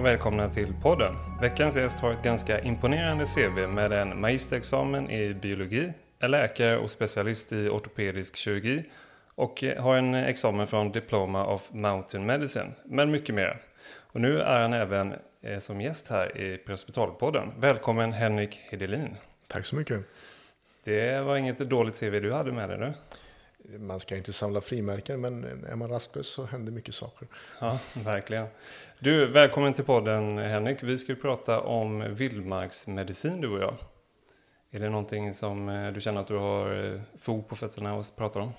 Och välkomna till podden. Veckans gäst har ett ganska imponerande CV med en magisterexamen i biologi, är läkare och specialist i ortopedisk kirurgi och har en examen från Diploma of Mountain Medicine, men mycket mer. Och nu är han även eh, som gäst här i Prehospitalpodden. Välkommen Henrik Hedelin. Tack så mycket. Det var inget dåligt CV du hade med dig nu. Man ska inte samla frimärken, men är man rastlös så händer mycket saker. Ja, verkligen. Du, välkommen till podden Henrik. Vi ska prata om vildmarksmedicin du och jag. Är det någonting som eh, du känner att du har eh, fog på fötterna och pratar om?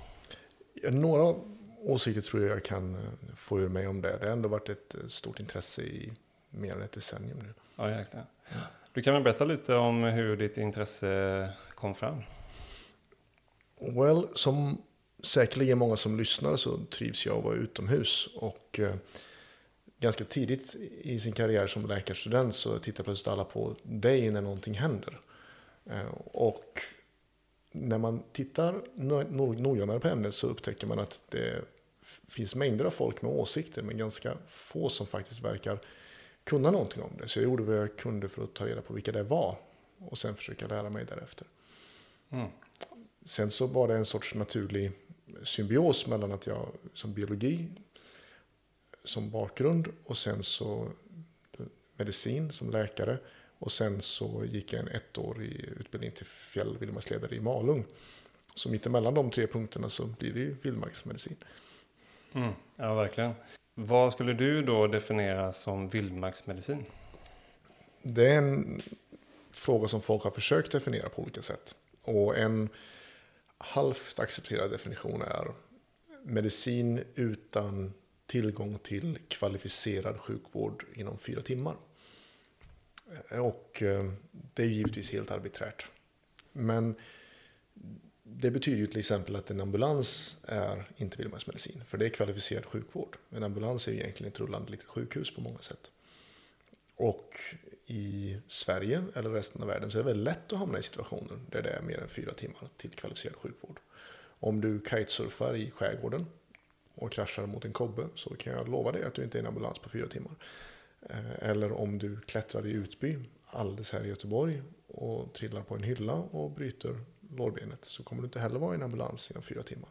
Några åsikter tror jag jag kan eh, få ur mig om det. Det har ändå varit ett stort intresse i mer än ett decennium nu. Ja, jäklar. Du kan väl berätta lite om hur ditt intresse kom fram? Well, som säkerligen många som lyssnar så trivs jag att vara utomhus. Och eh, ganska tidigt i sin karriär som läkarstudent så tittar plötsligt alla på dig när någonting händer. Eh, och när man tittar noggrannare på ämnet så upptäcker man att det finns mängder av folk med åsikter men ganska få som faktiskt verkar kunna någonting om det. Så jag gjorde vad jag kunde för att ta reda på vilka det var och sen försöka lära mig därefter. Mm. Sen så var det en sorts naturlig symbios mellan att jag som biologi som bakgrund och sen så medicin som läkare och sen så gick jag en ettårig utbildning till fjällvildmarksledare i Malung. Så mittemellan de tre punkterna så blir det ju vildmarksmedicin. Mm, ja, verkligen. Vad skulle du då definiera som vildmarksmedicin? Det är en fråga som folk har försökt definiera på olika sätt. Och en halvt accepterad definition är medicin utan tillgång till kvalificerad sjukvård inom fyra timmar. Och eh, det är givetvis helt arbiträrt. Men det betyder ju till exempel att en ambulans är inte vildmarksmedicin, för det är kvalificerad sjukvård. En ambulans är egentligen ett rullande litet sjukhus på många sätt. Och i Sverige eller resten av världen så är det väldigt lätt att hamna i situationer där det är mer än fyra timmar till kvalificerad sjukvård. Om du kitesurfar i skärgården och kraschar mot en kobbe så kan jag lova dig att du inte är i en ambulans på fyra timmar. Eh, eller om du klättrar i Utby alldeles här i Göteborg och trillar på en hylla och bryter lårbenet så kommer du inte heller vara i en ambulans inom fyra timmar.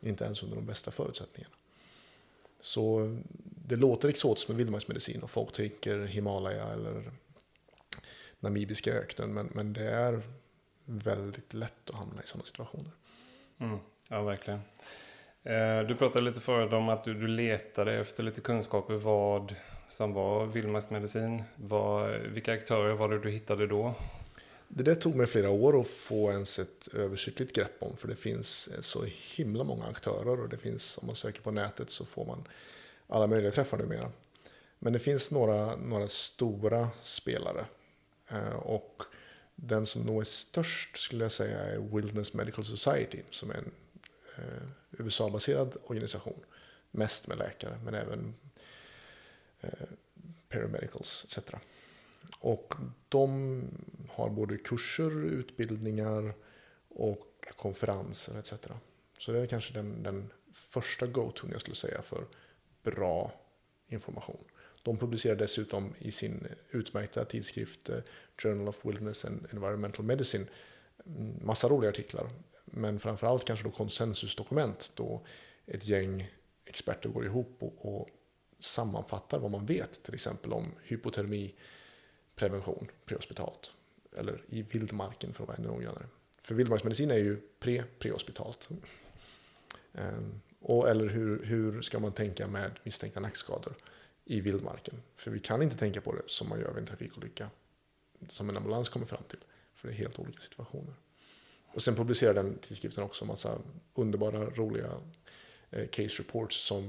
Inte ens under de bästa förutsättningarna. Så det låter exotiskt med vildmarksmedicin och folk tänker Himalaya eller namibiska öknen. Men, men det är väldigt lätt att hamna i sådana situationer. Mm, ja, verkligen. Eh, du pratade lite förut om att du, du letade efter lite kunskaper vad som var vildmarksmedicin. vilka aktörer var det du hittade då? Det där tog mig flera år att få ens ett översiktligt grepp om. För det finns eh, så himla många aktörer och det finns, om man söker på nätet så får man alla möjliga träffar numera. Men det finns några, några stora spelare. Eh, och den som nog är störst skulle jag säga är Wilderness Medical Society som är en eh, USA-baserad organisation. Mest med läkare men även eh, paramedicals etc. Och de har både kurser, utbildningar och konferenser etc. Så det är kanske den, den första go-to jag skulle säga för bra information. De publicerar dessutom i sin utmärkta tidskrift eh, Journal of Wilderness and Environmental Medicine mm, massa roliga artiklar. Men framförallt kanske då konsensusdokument då ett gäng experter går ihop och, och sammanfattar vad man vet till exempel om hypotermi, prevention prehospitalt. Eller i vildmarken för att vara ännu noggrannare. För vildmarksmedicin är ju pre-prehospitalt. Ehm, och, eller hur, hur ska man tänka med misstänkta nackskador i vildmarken? För vi kan inte tänka på det som man gör vid en trafikolycka. Som en ambulans kommer fram till. För det är helt olika situationer. Och sen publicerar den tidskriften också massa underbara, roliga case reports som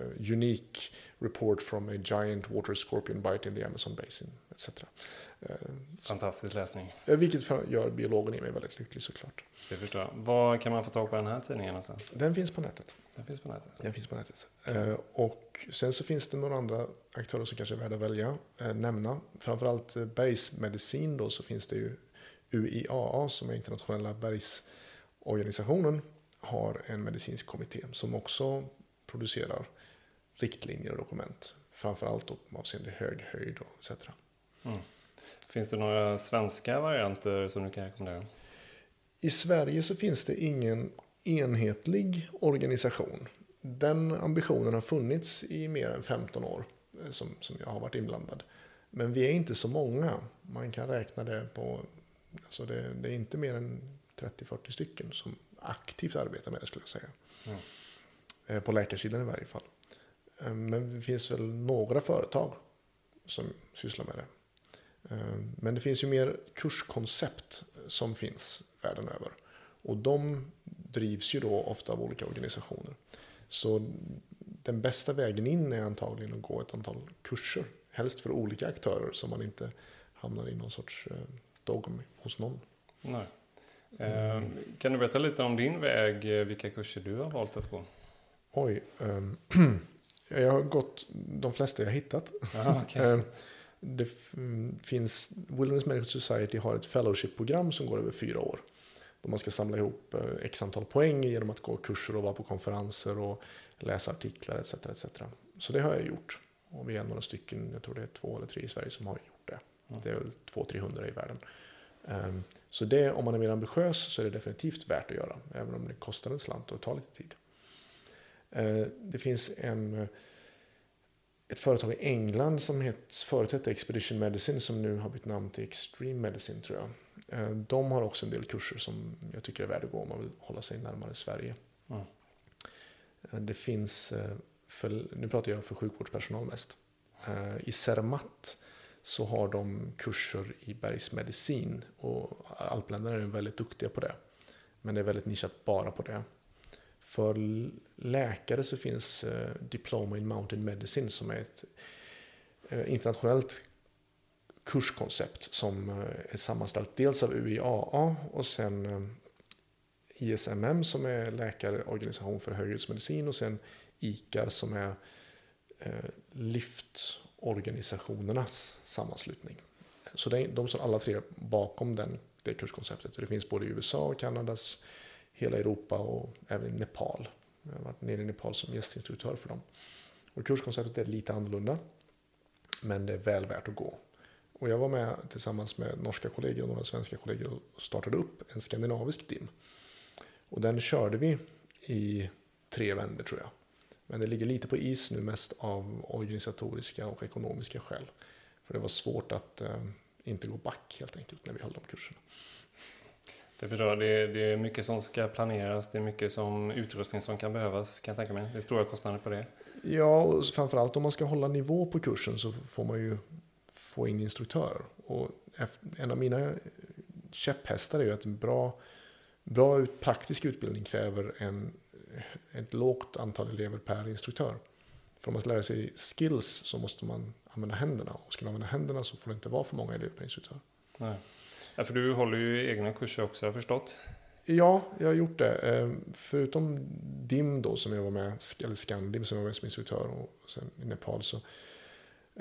uh, unique report from a giant water scorpion bite in the Amazon basin etc. Uh, Fantastisk läsning. Vilket gör biologen i mig väldigt lycklig såklart. Det förstår jag. Var kan man få tag på den här tidningen någonstans? Den finns på nätet. Den finns på nätet? Den finns på nätet. Eh, och sen så finns det några andra aktörer som kanske är värda att välja, eh, nämna. Framförallt eh, bergsmedicin då så finns det ju UIAA som är internationella bergsorganisationen har en medicinsk kommitté som också producerar riktlinjer och dokument framförallt avseende hög höjd och etc. Mm. Finns det några svenska varianter som du kan rekommendera? I Sverige så finns det ingen enhetlig organisation. Den ambitionen har funnits i mer än 15 år eh, som, som jag har varit inblandad. Men vi är inte så många. Man kan räkna det på, alltså det, det är inte mer än 30-40 stycken som aktivt arbetar med det skulle jag säga. Mm. På läkarsidan i varje fall. Eh, men det finns väl några företag som sysslar med det. Men det finns ju mer kurskoncept som finns världen över. Och de drivs ju då ofta av olika organisationer. Så den bästa vägen in är antagligen att gå ett antal kurser. Helst för olika aktörer så man inte hamnar i någon sorts eh, dogm hos någon. Nej. Eh, kan du berätta lite om din väg, eh, vilka kurser du har valt att gå? Oj, um, jag har gått de flesta jag hittat. Aha, okay. um, det finns, Wilderness Medical Society har ett fellowship-program som går över fyra år. Då man ska samla ihop eh, x antal poäng genom att gå kurser och vara på konferenser och läsa artiklar etc. etc. Så det har jag gjort. Och vi är några stycken, jag tror det är två eller tre i Sverige som har gjort det. Mm. Det är väl 200-300 i världen. Um, så det, om man är mer ambitiös så är det definitivt värt att göra. Även om det kostar en slant och tar lite tid. Uh, det finns en ett företag i England som het, förut hette Expedition Medicine som nu har bytt namn till Extreme Medicine tror jag. Eh, de har också en del kurser som jag tycker är värda att gå om man vill hålla sig närmare Sverige. Mm. Det finns, eh, för, nu pratar jag för sjukvårdspersonal mest. I Cermat så har de kurser i bergsmedicin och alpländerna är väldigt duktiga på det. Men det är väldigt nischat bara på det. För läkare så finns eh, Diploma in Mountain Medicine som är ett eh, internationellt kurskoncept som eh, är sammanställt dels av UIAA och sen eh, ISMM som är läkarorganisation för höghusmedicin och sen ICAR som är eh, Lift organisationernas sammanslutning. Så de står alla tre bakom den, det kurskonceptet. Det finns både i USA och Kanadas hela Europa och även i Nepal. Jag har varit nere i Nepal som gästinstruktör för dem. Och kurskonceptet är lite annorlunda. Men det är väl värt att gå. Och jag var med tillsammans med norska kollegor och några svenska kollegor och startade upp en skandinavisk DIM. Och den körde vi i tre vändor tror jag. Men det ligger lite på is nu mest av organisatoriska och ekonomiska skäl. För det var svårt att eh, inte gå back helt enkelt när vi höll de kurserna. Det förstår Det, det är mycket som ska planeras. Det är mycket som utrustning som kan behövas kan jag tänka mig. Det är stora kostnader på det. Ja, och framförallt om man ska hålla nivå på kursen så får man ju få in instruktörer. Och en av mina käpphästar är ju att en bra, bra praktisk utbildning kräver en, ett lågt antal elever per instruktör. För om man ska lära sig skills så måste man använda händerna. Och ska man använda händerna så får det inte vara för många elever per instruktör. Nej. Ja, för du håller ju egna kurser också, har jag förstått. Ja, jag har gjort det. Ehm, förutom DIM då, som jag var med, eller Scandim som jag var med som instruktör och sen i Nepal så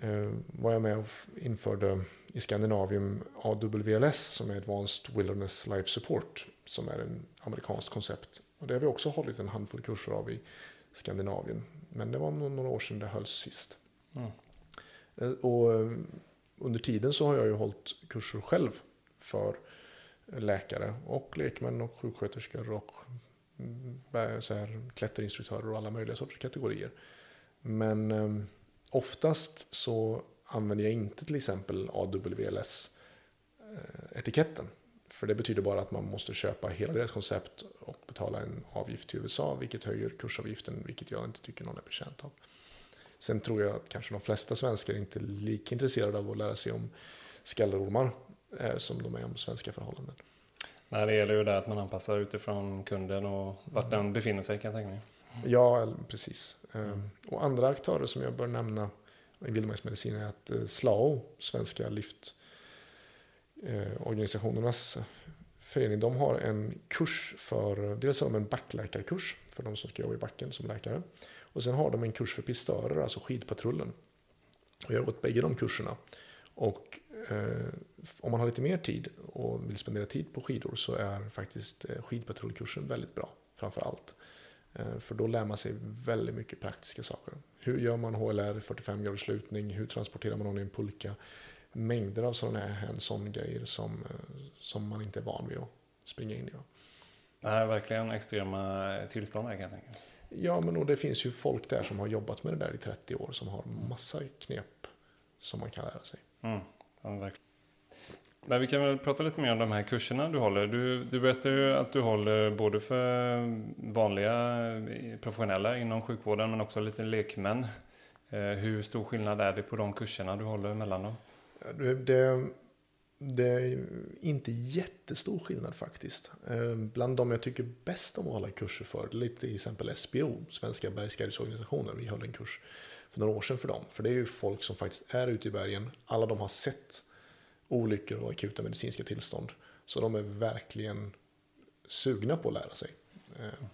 ehm, var jag med och införde i Skandinavien AWLS som är Advanced Wilderness Life Support som är en amerikanskt koncept. Och det har vi också hållit en handfull kurser av i Skandinavien. Men det var några år sedan det hölls sist. Mm. Ehm, och under tiden så har jag ju hållit kurser själv för läkare och lekmän och sjuksköterskor och mm, så här, klätterinstruktörer och alla möjliga sorters kategorier. Men eh, oftast så använder jag inte till exempel AWLS-etiketten. Eh, för det betyder bara att man måste köpa hela deras koncept och betala en avgift till USA, vilket höjer kursavgiften, vilket jag inte tycker någon är betjänt av. Sen tror jag att kanske de flesta svenskar inte är lika intresserade av att lära sig om skallerormar Eh, som de är om svenska förhållanden. Nej, det gäller ju det att man anpassar utifrån kunden och vart den befinner sig kan jag tänka mig. Ja, precis. Mm. Och andra aktörer som jag bör nämna i vildmarksmedicin är att eh, SLAO, Svenska liftorganisationernas förening, de har en kurs för, dels har de en backläkarkurs för de som ska jobba i backen som läkare. Och sen har de en kurs för pistörer, alltså skidpatrullen. Och jag har gått bägge de kurserna. Och eh, om man har lite mer tid och vill spendera tid på skidor så är faktiskt eh, skidpatrullkursen väldigt bra. Framför allt. Eh, för då lär man sig väldigt mycket praktiska saker. Hur gör man HLR 45 graders slutning? Hur transporterar man någon i en pulka? Mängder av sådana här hands-on-grejer som, eh, som man inte är van vid att springa in i. Det här är verkligen extrema tillstånd här kan jag tänka Ja, men och det finns ju folk där som har jobbat med det där i 30 år som har massa knep som man kan lära sig. Mm. Ja, verkligen. Men vi kan väl prata lite mer om de här kurserna du håller. Du, du berättar ju att du håller både för vanliga professionella inom sjukvården men också lite lekmän. Eh, hur stor skillnad är det på de kurserna du håller emellan dem? Det, det är inte jättestor skillnad faktiskt. Ehm, bland de jag tycker bäst om att hålla kurser för, lite till exempel SBO, Svenska bergsguidesorganisationen. Vi höll en kurs för några år sedan för dem. För det är ju folk som faktiskt är ute i bergen. Alla de har sett olyckor och akuta medicinska tillstånd. Så de är verkligen sugna på att lära sig. Ehm,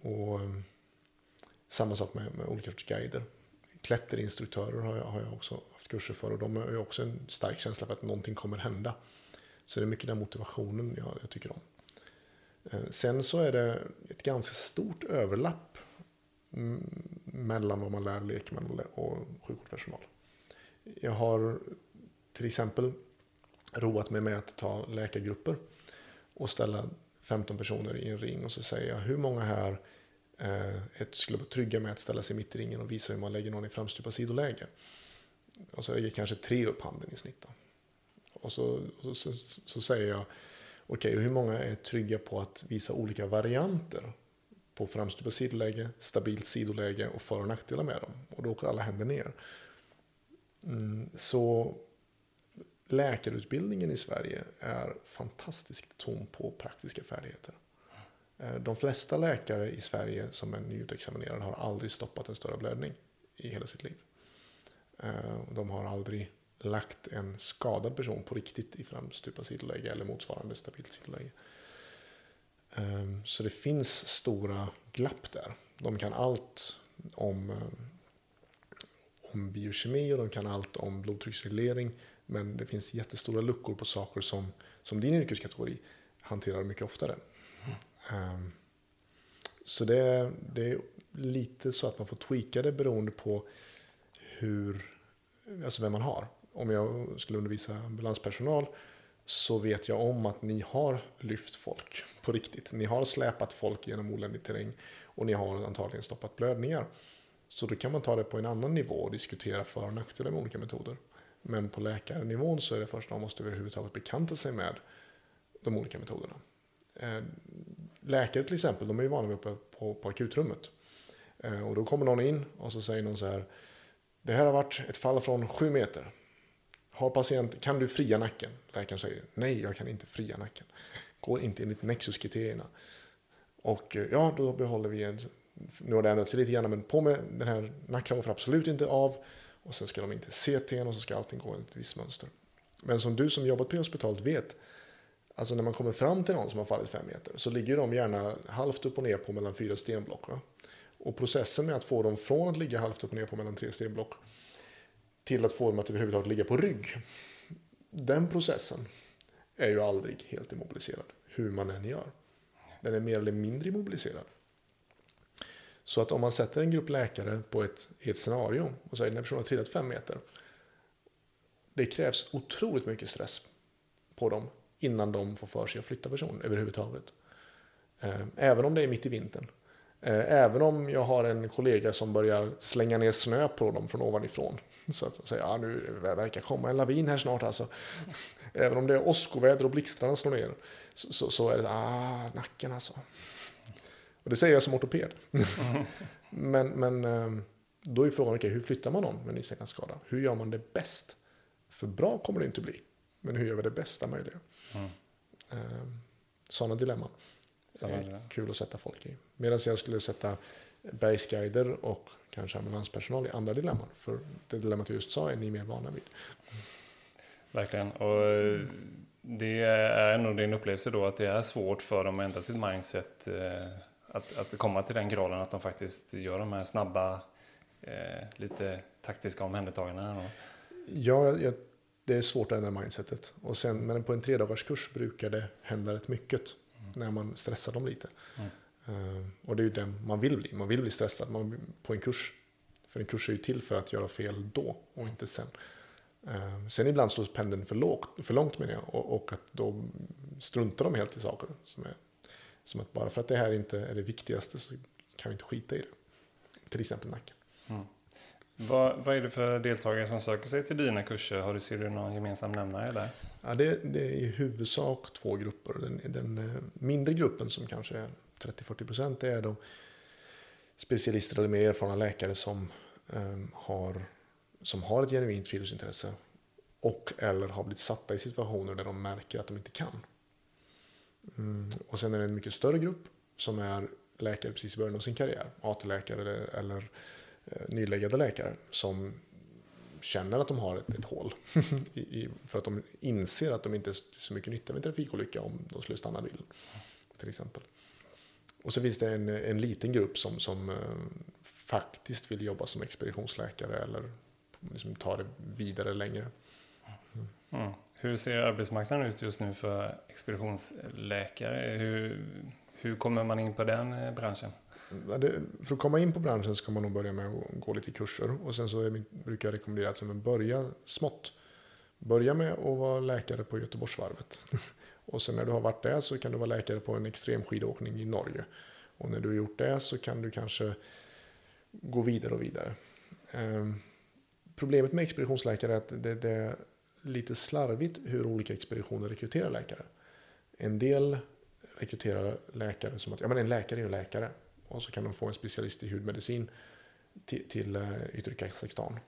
och ehm, samma sak med, med olika sorts guider. Klätterinstruktörer har jag, har jag också kurser för och de har ju också en stark känsla för att någonting kommer hända. Så det är mycket den motivationen jag, jag tycker om. Eh, sen så är det ett ganska stort överlapp mm, mellan vad man lär lekmän och sjukvårdspersonal. Jag har till exempel roat mig med att ta läkargrupper och ställa 15 personer i en ring och så säger jag hur många här eh, skulle vara trygga med att ställa sig mitt i ringen och visa hur man lägger någon i framstupa sidoläge. Och så gick kanske tre upp handen i snitt. Då. Och så, och så, så, så, säger jag okej, okay, hur många är trygga på att visa olika varianter på framstupa sidoläge, stabilt sidoläge och för och nackdelar med dem. Och då åker alla händer ner. Mm, så läkarutbildningen i Sverige är fantastiskt tom på praktiska färdigheter. Eh, de flesta läkare i Sverige som är nyutexaminerade har aldrig stoppat en större blödning i hela sitt liv. Eh, de har aldrig lagt en skadad person på riktigt i framstupa sidoläge eller motsvarande stabilt sidoläge. Eh, så det finns stora glapp där. De kan allt om, eh, om biokemi och de kan allt om blodtrycksreglering men det finns jättestora luckor på saker som, som din yrkeskategori hanterar mycket oftare. Mm. Um, så det, det, är lite så att man får tweaka det beroende på hur, alltså vem man har. Om jag skulle undervisa ambulanspersonal så vet jag om att ni har lyft folk på riktigt. Ni har släpat folk genom oländig terräng och ni har antagligen stoppat blödningar. Så då kan man ta det på en annan nivå och diskutera för och nackdelar med olika metoder. Men på läkarnivån så är det först när man måste överhuvudtaget bekanta sig med de olika metoderna. Eh, läkare till exempel, de är ju vana vid uppe på, på akutrummet. Eh, och då kommer någon in och så säger någon så här. Det här har varit ett fall från sju meter. Har patient, kan du fria nacken? Läkaren säger nej, jag kan inte fria nacken. Går inte enligt nexuskriterierna. Och eh, ja, då behåller vi en, nu har det ändrat sig lite grann, men på med den här nackkraven får absolut inte av. Och sen ska de inte CT och så ska allting gå enligt ett visst mönster. Men som du som jobbat prehospitalt vet, alltså när man kommer fram till någon som har fallit fem meter så ligger de gärna halvt upp och ner på mellan fyra stenblock. Va? Och processen med att få dem från att ligga halvt upp och ner på mellan tre stenblock till att få dem att överhuvudtaget ligga på rygg. Den processen är ju aldrig helt immobiliserad, hur man än gör. Den är mer eller mindre immobiliserad. Så att om man sätter en grupp läkare på ett, i ett scenario och säger att den personen har trillat fem meter. Det krävs otroligt mycket stress på dem innan de får för sig att flytta personen överhuvudtaget. Eh, även om det är mitt i vintern. Eh, även om jag har en kollega som börjar slänga ner snö på dem från ovanifrån. Så att säga, ja, nu verkar komma en lavin här snart alltså. Även om det är åskoväder och blixtrarna slår ner. Så, så, så är det, ah, nacken alltså. Och det säger jag som ortoped. Mm. men, men ehm, då är frågan, okay, hur flyttar man någon med nyckelskada? Hur gör man det bäst? För bra kommer det inte bli. Men hur gör vi det bästa möjliga? Mm. Ehm, Sådana dilemman. Är kul att sätta folk i. Medan jag skulle sätta bergsguider och kanske ambulanspersonal i andra dilemman. För det dilemmat jag just sa är ni mer vana vid. Verkligen. Och eh, det är nog din upplevelse då att det är svårt för dem att ändra sitt mindset eh, att, att komma till den graden att de faktiskt gör de här snabba, eh, lite taktiska omhändertagandena. Ja, jag, det är svårt att ändra mindsetet. Och sen, men på en tredagars kurs brukar det hända rätt mycket. När man stressar dem lite. Mm. Eh, och det är ju det man vill bli. Man vill bli stressad man, på en kurs. För en kurs är ju till för att göra fel då och inte sen. Eh, sen ibland slås pendeln för, lågt, för långt med det och, och, att då struntar de helt i saker. Som, är, som att bara för att det här inte är det viktigaste så kan vi inte skita i det. Till exempel nacken. Mm. Vad, vad, är det för deltagare som söker sig till dina kurser? Har du, ser du någon gemensam nämnare där? Ja, det, det är i huvudsak två grupper. Den, den eh, mindre gruppen som kanske är 30-40 procent det är de specialister eller mer erfarna läkare som, um, har, som har ett genuint friluftsintresse och eller har blivit satta i situationer där de märker att de inte kan. Mm, och sen är det en mycket större grupp som är läkare precis i början av sin karriär, AT-läkare eller, eller Eh, nyläggade läkare som känner att de har ett, ett hål. I, för att de inser att de inte är så mycket nytta med en trafikolycka om de skulle stanna bilen. Till exempel. Och så finns det en, en liten grupp som, som eh, faktiskt vill jobba som expeditionsläkare eller liksom ta det vidare längre. Mm. Mm. Hur ser arbetsmarknaden ut just nu för expeditionsläkare? Hur, hur kommer man in på den eh, branschen? För att komma in på branschen ska man nog börja med att gå lite kurser. Och sen så brukar jag rekommendera att börja smått. Börja med att vara läkare på Göteborgsvarvet. och sen när du har varit där så kan du vara läkare på en extremskidåkning i Norge. Och när du har gjort det så kan du kanske gå vidare och vidare. Ehm, problemet med expeditionsläkare är att det, det, är lite slarvigt hur olika expeditioner rekryterar läkare. En del rekryterar läkare som att ja, men en läkare är en läkare. Och så kan de få en specialist i hudmedicin till, eh, till yttre Kazakstan.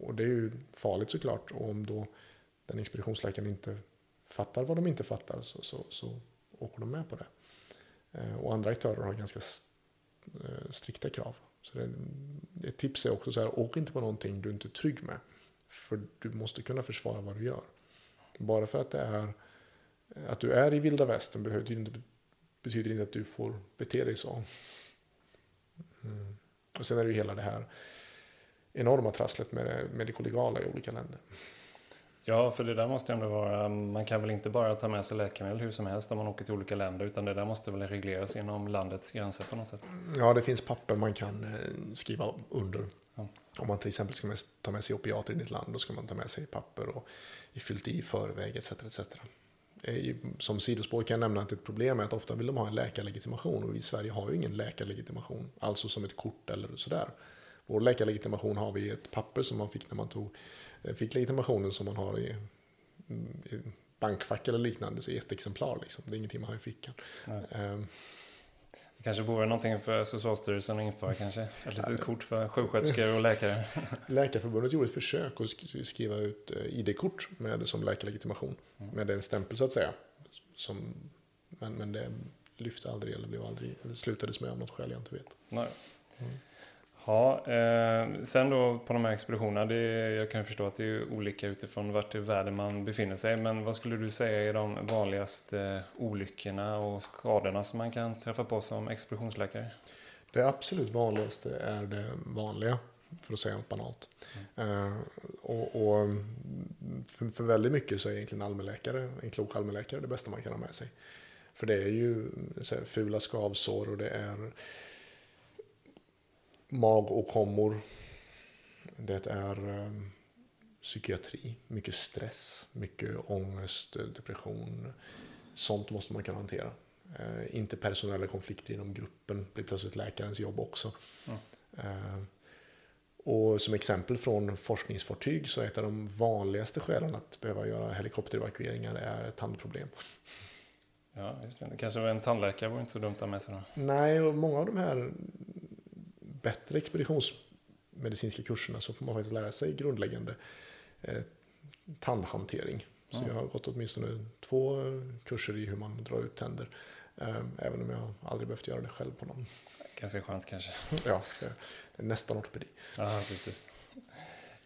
Och det är ju farligt såklart. Och om då den expeditionsläkaren inte fattar vad de inte fattar så, så, så åker de med på det. Eh, och andra aktörer har ganska eh, strikta krav. Så det, ett tips är också så här, åk inte på någonting du inte är trygg med. För du måste kunna försvara vad du gör. Bara för att det är att du är i vilda västern behöver du inte, betyder inte att du får bete dig så. Mm. Och sen är det ju hela det här enorma trasslet med det medikolegala i olika länder. Ja, för det där måste ändå vara, man kan väl inte bara ta med sig läkemedel hur som helst om man åker till olika länder, utan det där måste väl regleras inom landets gränser på något sätt? Ja, det finns papper man kan eh, skriva under. Ja. Om man till exempel ska ta med sig opiater in i ett land, då ska man ta med sig papper och fyllt i förväg etc. etc. Som sidospår kan jag nämna att ett problem är att ofta vill de ha en läkarlegitimation och vi i Sverige har ju ingen läkarlegitimation, alltså som ett kort eller sådär. Vår läkarlegitimation har vi ett papper som man fick när man tog, eh, fick legitimationen som man har i, i bankfack eller liknande, så i ett exemplar liksom. Det är ingenting man har i fickan. Um, det kanske vore någonting för Socialstyrelsen att införa kanske? Ett litet kort för sjuksköterskor och läkare? Läkarförbundet gjorde ett försök att skriva ut eh, ID-kort med, som läkarlegitimation. Mm. Med en stämpel så att säga. Som, men, men det lyfte aldrig eller blev aldrig, eller slutades med av något skäl jag inte vet. Nej. Mm. Ja, eh, sen då på de här expeditionerna, det, jag kan förstå att det är olika utifrån vart i världen man befinner sig. Men vad skulle du säga är de vanligaste olyckorna och skadorna som man kan träffa på som expeditionsläkare? Det absolut vanligaste är det vanliga, för att säga något banalt. Mm. Eh, och, och för, för, väldigt mycket så är egentligen allmänläkare, en klok allmänläkare, det bästa man kan ha med sig. För det är ju så här, fula skavsår och det är magåkommor. Det är eh, psykiatri, mycket stress, mycket ångest, depression. Sånt måste man kunna hantera. Eh, inte personella konflikter inom gruppen, blir plötsligt läkarens jobb också. Mm. Eh, och som exempel från forskningsfartyg så är ett av de vanligaste skälen att behöva göra helikopterevakueringar är tandproblem. Ja, just det. kanske en tandläkare var inte så dumt att ha med sig då. Nej, och många av de här bättre expeditionsmedicinska kurserna så får man faktiskt lära sig grundläggande eh, tandhantering. Så jag har gått åtminstone två kurser i hur man drar ut tänder. Eh, även om jag aldrig behövt göra det själv på någon. Ganska skönt kanske. ja, nästan ortopedi. Ja, precis.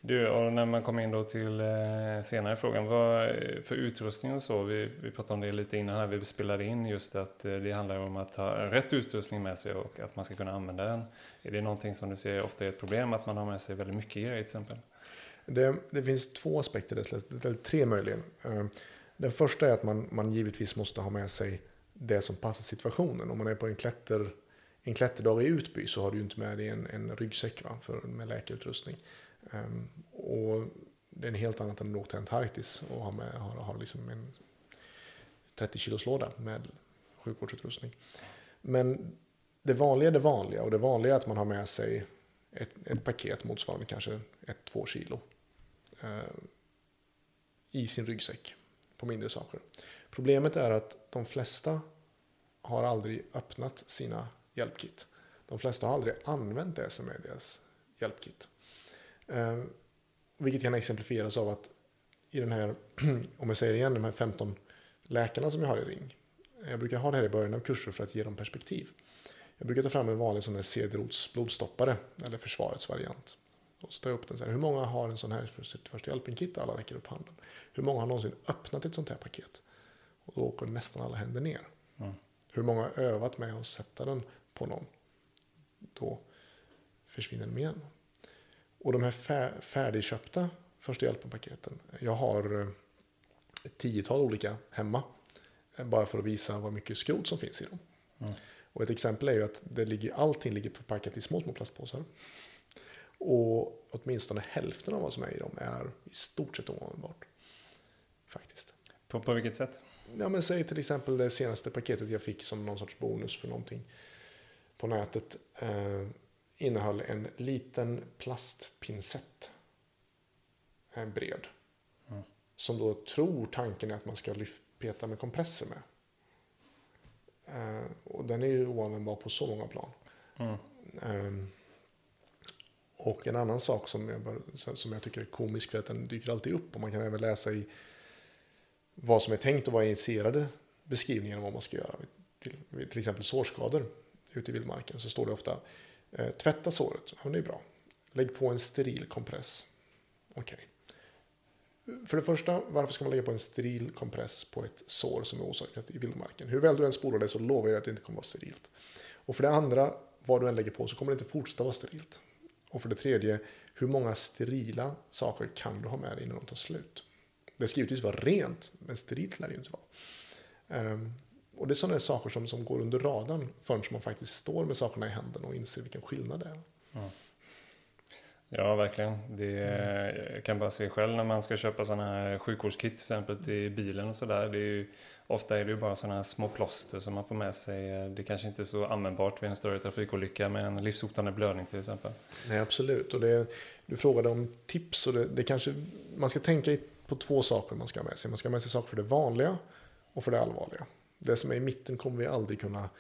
Du, och när man kommer in då till eh, senare frågan, vad eh, för utrustning och så, vi, vi pratade om det lite innan här, vi spelade in just att eh, det handlar om att ha rätt utrustning med sig och att man ska kunna använda den. Är det någonting som du ser ofta är ett problem, att man har med sig väldigt mycket grejer till exempel? Det, det finns två aspekter, eller tre möjligen. Eh, den första är att man, man givetvis måste ha med sig det som passar situationen. Om man är på en, klätter, en klätterdag i Utby så har du ju inte med dig en, en ryggsäck va, för, med läkarutrustning. Um, ehm, och det är en helt annat än att åka till Antarktis och ha, med, ha, ha liksom en 30 kilos låda med sjukvårdsutrustning. Men det vanliga är det vanliga och det vanliga är att man har med sig ett, ett paket motsvarande kanske 1-2 kilo eh, i sin ryggsäck på mindre saker. Problemet är att de flesta har aldrig öppnat sina hjälpkit. De flesta har aldrig använt det som är deras hjälpkit. Eh, vilket kan exemplifieras av att i den här, om jag säger igen, de här 15 läkarna som jag har i ring. Jag brukar ha det här i början av kurser för att ge dem perspektiv. Jag brukar ta fram en vanlig sån här cd blodstoppare, eller försvarets variant. Och så tar jag upp den så här, hur många har en sån här för sitt första hjälpen-kit? Alla räcker upp handen. Hur många har någonsin öppnat ett sånt här paket? Och då åker nästan alla händer ner. Mm. Hur många har övat med att sätta den på någon? Då försvinner de igen. Och de här färdigköpta första hjälpen-paketen. Jag har eh, ett tiotal olika hemma. Eh, bara för att visa vad mycket skrot som finns i dem. Mm. Och ett exempel är ju att det ligger, allting ligger förpackat i små, små plastpåsar. Och åtminstone hälften av vad som är i dem är i stort sett oanvändbart. Faktiskt. På, på vilket sätt? Ja, men säg till exempel det senaste paketet jag fick som någon sorts bonus för någonting på nätet. Eh, innehöll en liten plastpinsett. En bred. Mm. Som då tror tanken är att man ska peta med kompresser med. Eh, och den är ju oanvändbar på så många plan. Mm. Eh, och en annan sak som jag, bör, som jag tycker är komisk för att den dyker alltid upp och man kan även läsa i vad som är tänkt att vara initierade beskrivningar av vad man ska göra. Till, till exempel sårskador ute i vildmarken så står det ofta eh, tvätta såret, ja det är bra. Lägg på en steril kompress. Okej. Okay. För det första, varför ska man lägga på en steril kompress på ett sår som är orsakat i vildmarken? Hur väl du än spolar det så lovar jag att det inte kommer att vara sterilt. Och för det andra, vad du än lägger på så kommer det inte fortsätta vara sterilt. Och för det tredje, hur många sterila saker kan du ha med dig innan de tar slut? Det ska givetvis vara rent, men sterilt lär det ju inte vara. Um, och det är sådana saker som, som går under radarn förrän man faktiskt står med sakerna i händerna och inser vilken skillnad det är. Mm. Ja, verkligen. Det, jag kan bara se själv när man ska köpa sådana här sjukvårdskit till exempel till bilen och sådär. Ofta är det ju bara sådana här små plåster som man får med sig. Det kanske inte är så användbart vid en större trafikolycka med en livshotande blödning till exempel. Nej, absolut. Och det, du frågade om tips och det, det kanske, man ska tänka på två saker man ska ha med sig. Man ska ha med sig saker för det vanliga och för det allvarliga. Det som är i mitten kommer vi aldrig kunna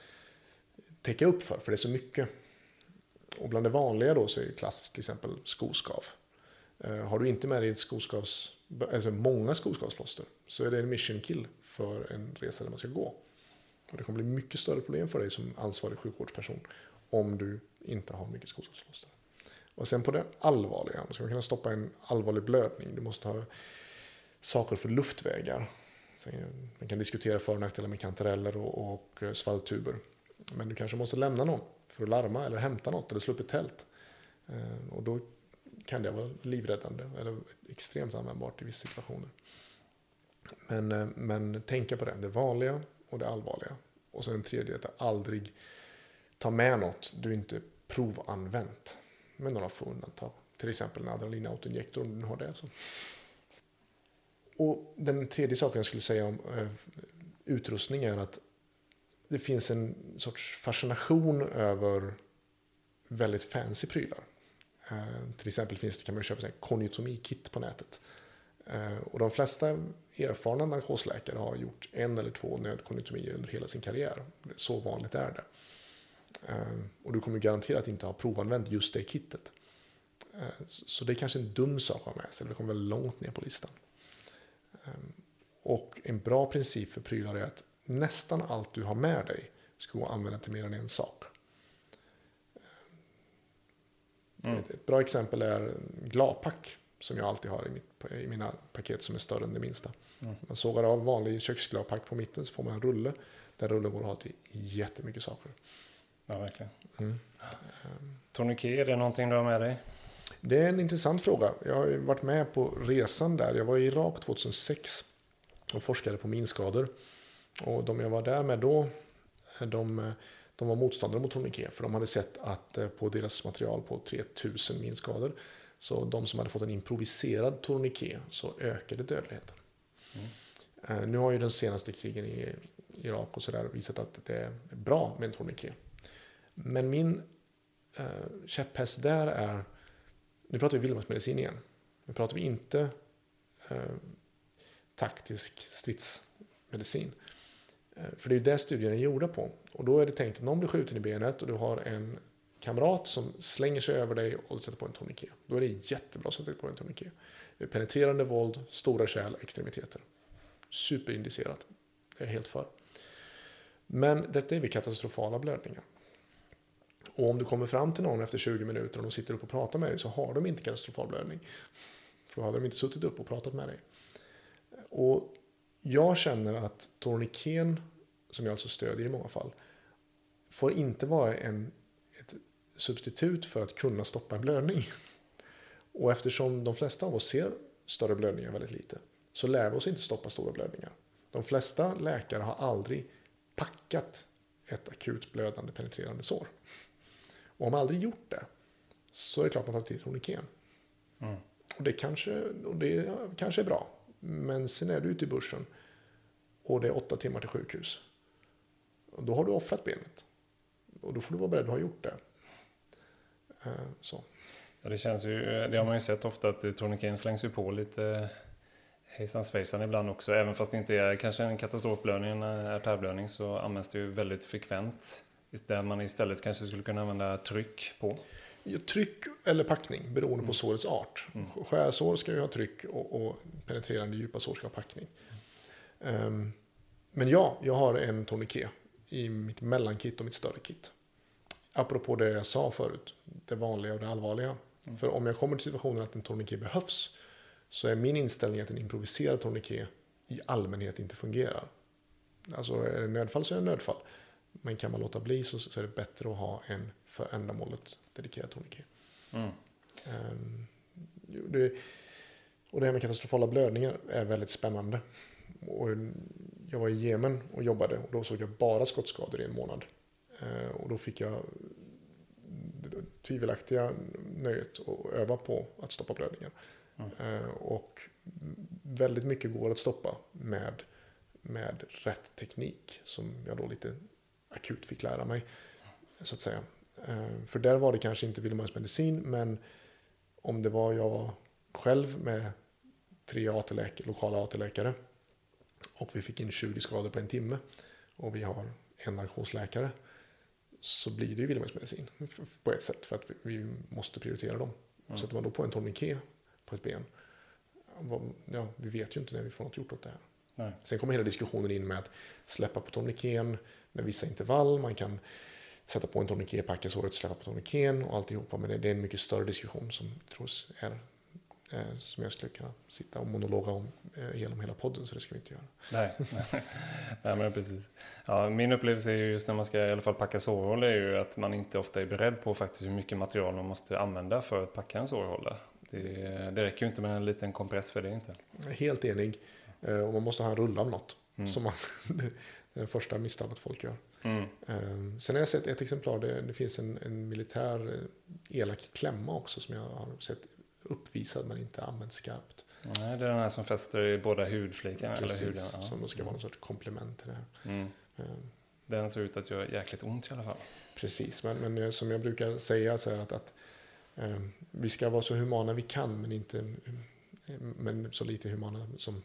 täcka upp för, för det är så mycket. Och bland det vanliga då så är det klassiskt till exempel skoskav. Eh, har du inte med dig ett skoskavs, alltså många skoskavsplåster så är det en mission kill för en resa där man ska gå. Och det kommer bli mycket större problem för dig som ansvarig sjukvårdsperson om du inte har mycket skoskavsplåster. Och sen på det allvarliga, man ska kunna stoppa en allvarlig blödning. Du måste ha saker för luftvägar. Man kan diskutera för och nackdelar med kantareller och, och eh, svalltuber. Men du kanske måste lämna någon för att larma eller hämta något eller slå upp ett tält. Eh, och då kan det vara livräddande eller extremt användbart i vissa situationer. Men, eh, men tänka på det, det vanliga och det allvarliga. Och sen tredje, att aldrig ta med något du inte provanvänt. Med några få undantag. Till exempel en adrenalinautoinjektor om du har det. Så. Och den tredje saken jag skulle säga om eh, utrustning är att det finns en sorts fascination över väldigt fancy prylar. Eh, till exempel finns det, kan man köpa konjutomikit på nätet. Eh, och de flesta erfarna narkosläkare har gjort en eller två nödkonjutomier under hela sin karriär. Så vanligt är det. Eh, och du kommer garanterat inte ha provanvänt just det kittet. Eh, så det är kanske en dum sak att ha med sig, det kommer väl långt ner på listan. Eh, och en bra princip för prylar är att nästan allt du har med dig ska gå att använda till mer än en sak. Mm. Ett, ett, bra exempel är glapack som jag alltid har i, mitt, i, mina paket som är större än det minsta. Mm. Man sågar av vanlig köksglapack på mitten så får man en rulle. Den rullen går att ha till jättemycket saker. Ja, verkligen. Mm. Tourniquet, är det någonting du har med dig? Det är en intressant fråga. Jag har varit med på resan där. Jag var i Irak 2006 och forskade på minskador. Och de jag var där med då, de, de var motståndare mot tourniquet. För de hade sett att eh, på deras material på 3000 minskador, så de som hade fått en improviserad tourniquet, så ökade dödligheten. Mm. Eh, nu har ju de senaste krigen i Irak och sådär visat att det är bra med en tourniquet. Men min eh, käpphäst där är, nu pratar vi vildmarksmedicin igen. Nu pratar vi inte eh, taktisk stridsmedicin. Eh, för det är ju det studien är gjorda på. Och då är det tänkt att någon blir skjuten i benet och du har en kamrat som slänger sig över dig och sätter på en tourniquet. Då är det jättebra att sätta på en tourniquet. Penetrerande våld, stora kärl, extremiteter. Superindicerat. Det är jag helt för. Men detta är vid katastrofala blödningar. Och om du kommer fram till någon efter 20 minuter och de sitter upp och pratar med dig så har de inte katastrofal blödning. För då hade de inte suttit upp och pratat med dig. Och jag känner att torniken, som jag alltså stödjer i många fall, får inte vara en, ett substitut för att kunna stoppa en blödning. Och eftersom de flesta av oss ser större blödningar väldigt lite så lär vi oss inte stoppa stora blödningar. De flesta läkare har aldrig packat ett akut blödande penetrerande sår. Och om man aldrig gjort det så är det klart man tar till tourniqueten. Mm. Och det kanske, och det kanske är bra. Men sen är du ute i börsen och det är åtta timmar till sjukhus. Och då har du offrat benet. Och då får du vara beredd att ha gjort det. Eh, så. Ja, det känns ju, det har man ju sett ofta att tourniqueten slängs ju på lite hejsan svejsan ibland också. Även fast det inte är kanske en katastrofblödning, en artärblödning så används det ju väldigt frekvent. Där man istället kanske skulle kunna använda tryck på. Tryck eller packning beroende mm. på sårets art. Mm. Skärsår ska ju ha tryck och, och penetrerande djupa sår ska ha packning. Um, men ja, jag har en tourniquet i mitt mellankit och mitt större kit. Apropå det jag sa förut, det vanliga och det allvarliga. Mm. För om jag kommer till situationen att en tourniquet behövs så är min inställning att en improviserad tourniquet i allmänhet inte fungerar. Alltså är det nödfall så är det nödfall. Men kan man låta bli så, så är det bättre att ha en för ändamålet dedikerad tourniquet. Mm. Um, det, och det här med katastrofala blödningar är väldigt spännande. Och jag var i Jemen och jobbade och då såg jag bara skottskador i en månad. Uh, och då fick jag tvivelaktiga nöjet att öva på att stoppa blödningar. Mm. Och väldigt mycket går att stoppa med, med rätt teknik som jag då lite akut fick lära mig. Så att säga. Eh, för där var det kanske inte medicin men om det var jag själv med tre AT lokala AT-läkare och vi fick in 20 skador på en timme och vi har en narkosläkare så blir det ju medicin på ett sätt för att vi måste prioritera dem. Mm. Sätter man då på en tourniquet på ett ben. Ja, vi vet ju inte när vi får något gjort åt det här. Nej. Sen kommer hela diskussionen in med att släppa på tourniqueten med vissa intervall. Man kan sätta på en tourniquet, packa såret, släppa på tourniqueten och alltihopa. Men det, är en mycket större diskussion som tros är eh, som jag skulle kunna sitta och monologa om eh, genom hela podden, så det ska vi inte göra. Nej, nej men precis. Ja, min upplevelse är ju just när man ska i alla fall packa sårhål är ju att man inte ofta är beredd på faktiskt hur mycket material man måste använda för att packa en sårhåla. Det, det räcker ju inte med en liten kompress för det inte. Helt enig. Eh, och man måste ha en rulle av något. Mm. Som man, det är det första misstaget folk gör. Mm. Eh, sen har jag sett ett exemplar, det, det finns en, en militär eh, elak klämma också som jag har sett uppvisad men inte använt skarpt. Nej, det är den här som fäster i båda hudflikarna. Precis, eller huden. Ja. som då ska vara någon sorts komplement till det här. Mm. Den ser ut att göra jäkligt ont i alla fall. Precis, men, men som jag brukar säga så är att, att Eh, vi ska vara så humana vi kan men inte men så lite humana som,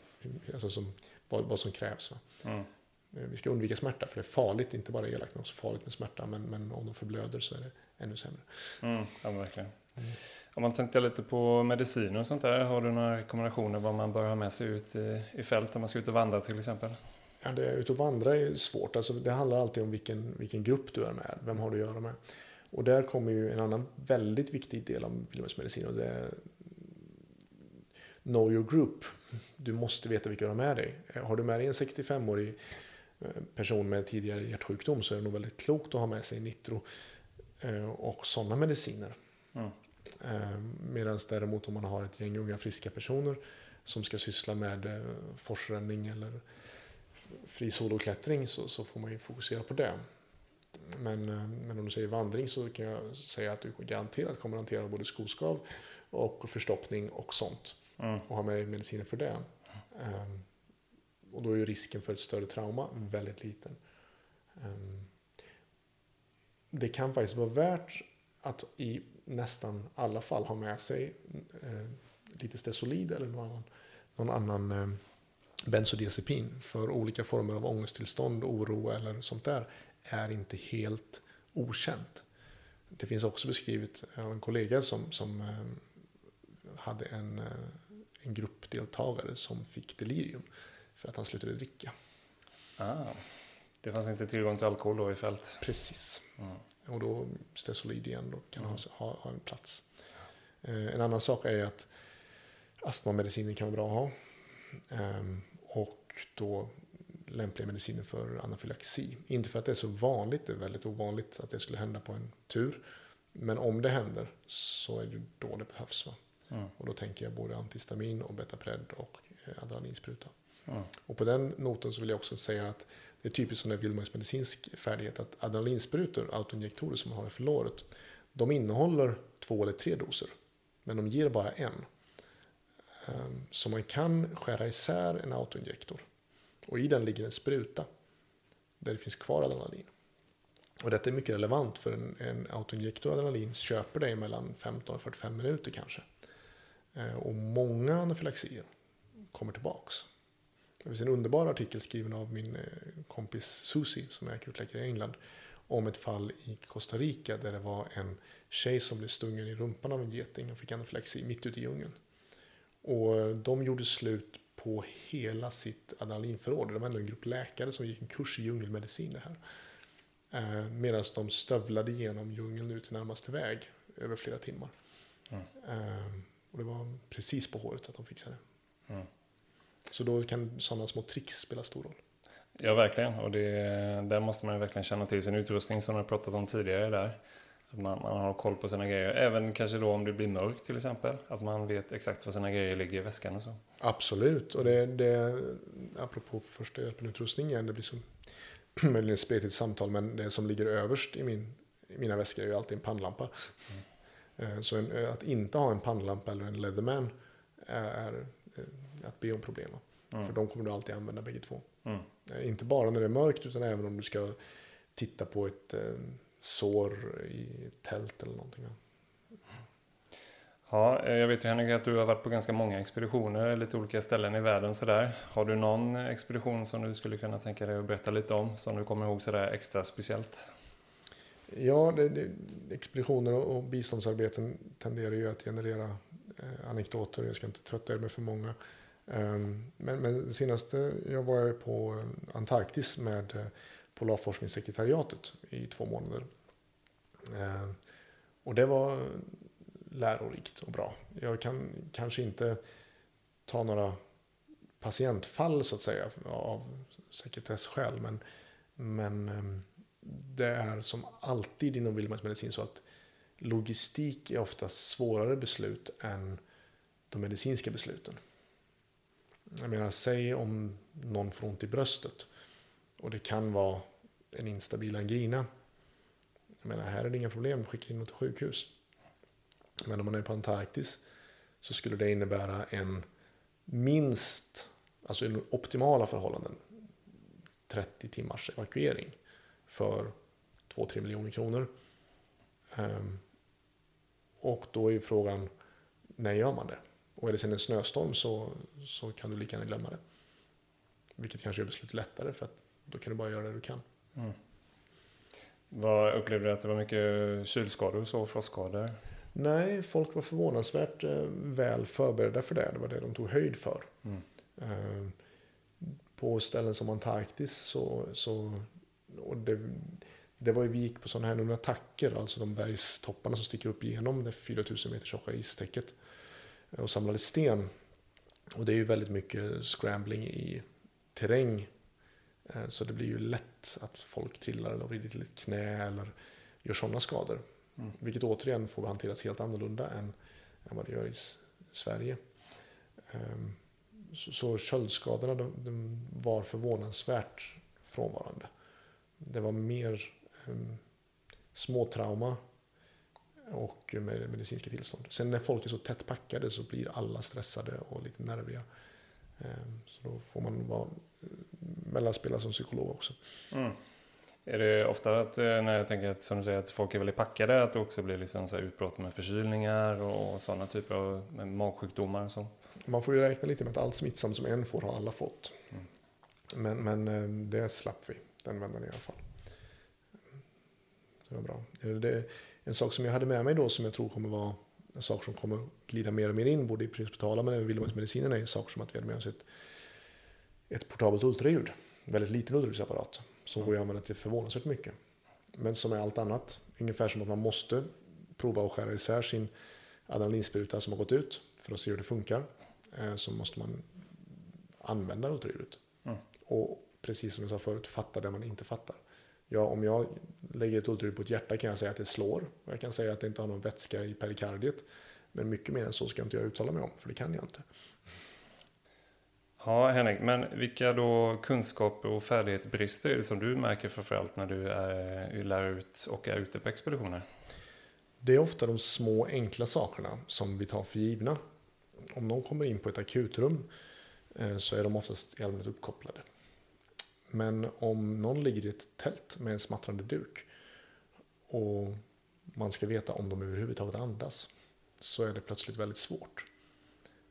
alltså som vad, vad som krävs. Mm. Vi ska undvika smärta för det är farligt, inte bara elakt men också farligt med smärta. Men, men om de förblöder så är det ännu sämre. Mm, ja, verkligen. Mm. Om man tänkte lite på mediciner och sånt där, har du några rekommendationer vad man bör ha med sig ut i, i fält om man ska ut och vandra till exempel? Ja, det, ut och vandra är svårt. Alltså, det handlar alltid om vilken, vilken grupp du är med. Vem har du att göra med? Och där kommer ju en annan väldigt viktig del av pilgrimsmedicin och det är Know your group. Du måste veta vilka du har med dig. Har du med dig en 65-årig eh, person med tidigare hjärtsjukdom så är det nog väldigt klokt att ha med sig nitro eh, och sådana mediciner. Mm. Eh, Medan däremot om man har ett gäng unga friska personer som ska syssla med forsränning eller fri soloklättring så, så får man ju fokusera på det. Men, men om du säger vandring så kan jag säga att du garanterat kommer att hantera både skoskav och förstoppning och sånt. Mm. Och ha med mediciner för det. Um, och då är ju risken för ett större trauma väldigt liten. Um, det kan faktiskt vara värt att i nästan alla fall ha med sig uh, lite stesolid eller någon annan, någon annan uh, bensodiazepin för olika former av ångesttillstånd, oro eller sånt där är inte helt okänt. Det finns också beskrivet av en kollega som, som uh, hade en, eh, en gruppdeltagare som fick delirium för att han slutade dricka. Ah, det fanns inte tillgång till alkohol då i fält? Precis. Mm. Och då stesolid igen då kan mm. ha, ha en plats. Eh, en annan sak är att astmamediciner kan vara bra att ha. Eh, och då lämpliga mediciner för anafylaxi. Inte för att det är så vanligt, det är väldigt ovanligt att det skulle hända på en tur. Men om det händer så är det då det behövs. Va? Mm. Och då tänker jag både antihistamin och betapred och eh, adrenalinspruta. Mm. Och på den noten så vill jag också säga att det är typiskt som det är medicinsk färdighet att adrenalinsprutor, autoinjektorer som man har i förlåret, de innehåller två eller tre doser. Men de ger bara en. Ehm, så man kan skära isär en autoinjektor. Och i den ligger en spruta. Där det finns kvar adrenalin. Och detta är mycket relevant för en, en autoinjektor adrenalin köper dig mellan 15 och 45 minuter kanske. Ehm, och många anafylaxier kommer tillbaks. Det finns en underbar artikel skriven av min eh, kompis Susie som är akutläkare i England om ett fall i Costa Rica där det var en tjej som blev stungen i rumpan av en geting och fick anafylaxi mitt ute i djungeln. Och de gjorde slut på hela sitt adrenalinförråd. De var ändå en grupp läkare som gick en kurs i djungelmedicin det här. Eh, Medan de stövlade genom djungeln ut till närmaste väg över flera timmar. Mm. Och det var precis på håret att de fixade det. Mm. Så då kan sådana små tricks spela stor roll. Ja, verkligen. Och det, där måste man verkligen känna till sin utrustning som jag pratat om tidigare där. Att man, man, har koll på sina grejer. Även kanske då om det blir mörkt till exempel. Att man vet exakt var sina grejer ligger i väskan och så. Absolut. Och det, det apropå första hjälpen-utrustning igen. Det blir så möjligen ett spretigt samtal. Men det som ligger överst i, min, i mina väskor är ju alltid en pannlampa. Mm. Så en, att inte ha en pannlampa eller en Leatherman är att be om problem. Mm. För de kommer du alltid använda bägge två. Mm. Eh, inte bara när det är mörkt utan även om du ska titta på ett eh, sår i ett tält eller någonting. Ja, eh, jag vet ju Henrik att du har varit på ganska många expeditioner, lite olika ställen i världen sådär. Har du någon expedition som du skulle kunna tänka dig att berätta lite om, som du kommer ihåg sådär extra speciellt? Ja, det, det, expeditioner och, och biståndsarbeten tenderar ju att generera eh, anekdoter. Jag ska inte trötta er med för många. Um, men, men senaste jag var på Antarktis med eh, Polarforskningssekretariatet i två månader. Ehm, och det var lärorikt och bra. Jag kan kanske inte ta några patientfall så att säga av sekretessskäl. Men, men ehm, det är som alltid inom vildmarksmedicin så att logistik är ofta svårare beslut än de medicinska besluten. Jag menar, säg om någon får ont i bröstet och det kan vara en instabil angina. Jag menar, här är det inga problem, skicka in något till sjukhus. Men om man är på Antarktis så skulle det innebära en minst, alltså i optimala förhållanden, 30 timmars evakuering för 2-3 miljoner kronor. Um, och då är ju frågan, när gör man det? Och är det sen en snöstorm så, så kan du lika gärna glömma det. Vilket kanske gör beslutet lättare för att då kan du bara göra det du kan. Mm. Vad upplevde du att det var mycket kylskador och så, frostskador? Nej, folk var förvånansvärt eh, väl förberedda för det. Det var det de tog höjd för. Mm. Eh, på ställen som Antarktis så, så och det, det var ju, vi gick på sådana här attacker, alltså de bergstopparna som sticker upp genom det 4000 meter tjocka istäcket och samlade sten. Och det är ju väldigt mycket scrambling i terräng. Eh, så det blir ju lätt att folk trillar eller vrider till ett knä eller gör sådana skador. Mm. Vilket återigen får hanteras helt annorlunda än, än vad det gör i Sverige. Ehm, så, så köldskadorna de, de var förvånansvärt frånvarande. Det var mer um, småtrauma och med medicinska tillstånd. Sen när folk är så tätt packade så blir alla stressade och lite nerviga. Um, så då får man vara mellanspela som psykolog också. Mm. Är det ofta att, eh, när jag tänker att, som du säger, att folk är väldigt packade, att det också blir liksom så utbrott med förkylningar och sådana typer av magsjukdomar? Och så? Man får ju räkna lite med att allt smittsamt som en får har alla fått. Mm. Men, men eh, det slapp vi den vändan i alla fall. Det var bra. Det, en sak som jag hade med mig då som jag tror kommer vara en sak som kommer glida mer och mer in både i prehospitala men även Wilhelmsmedicinen är saker som att vi hade med oss ett, ett portabelt ultraljud. En väldigt liten ultraljudsapparat som går att använda till förvånansvärt mycket. Men som är allt annat. Ungefär som att man måste prova att skära isär sin adrenalinspruta som har gått ut för att se hur det funkar. Eh, så måste man använda ultraljudet. Mm. Och precis som jag sa förut, fatta det man inte fattar. Ja, om jag lägger ett ultraljud på ett hjärta kan jag säga att det slår. Och jag kan säga att det inte har någon vätska i perikardiet. Men mycket mer än så ska inte jag uttala mig om, för det kan jag inte. Ja, Henrik, men vilka då kunskaper och färdighetsbrister är det som du märker framförallt när du är, lär ut och är ute på expeditioner? Det är ofta de små enkla sakerna som vi tar för givna. Om någon kommer in på ett akutrum eh, så är de oftast i allmänhet uppkopplade. Men om någon ligger i ett tält med en smattrande duk och man ska veta om de överhuvudtaget andas så är det plötsligt väldigt svårt.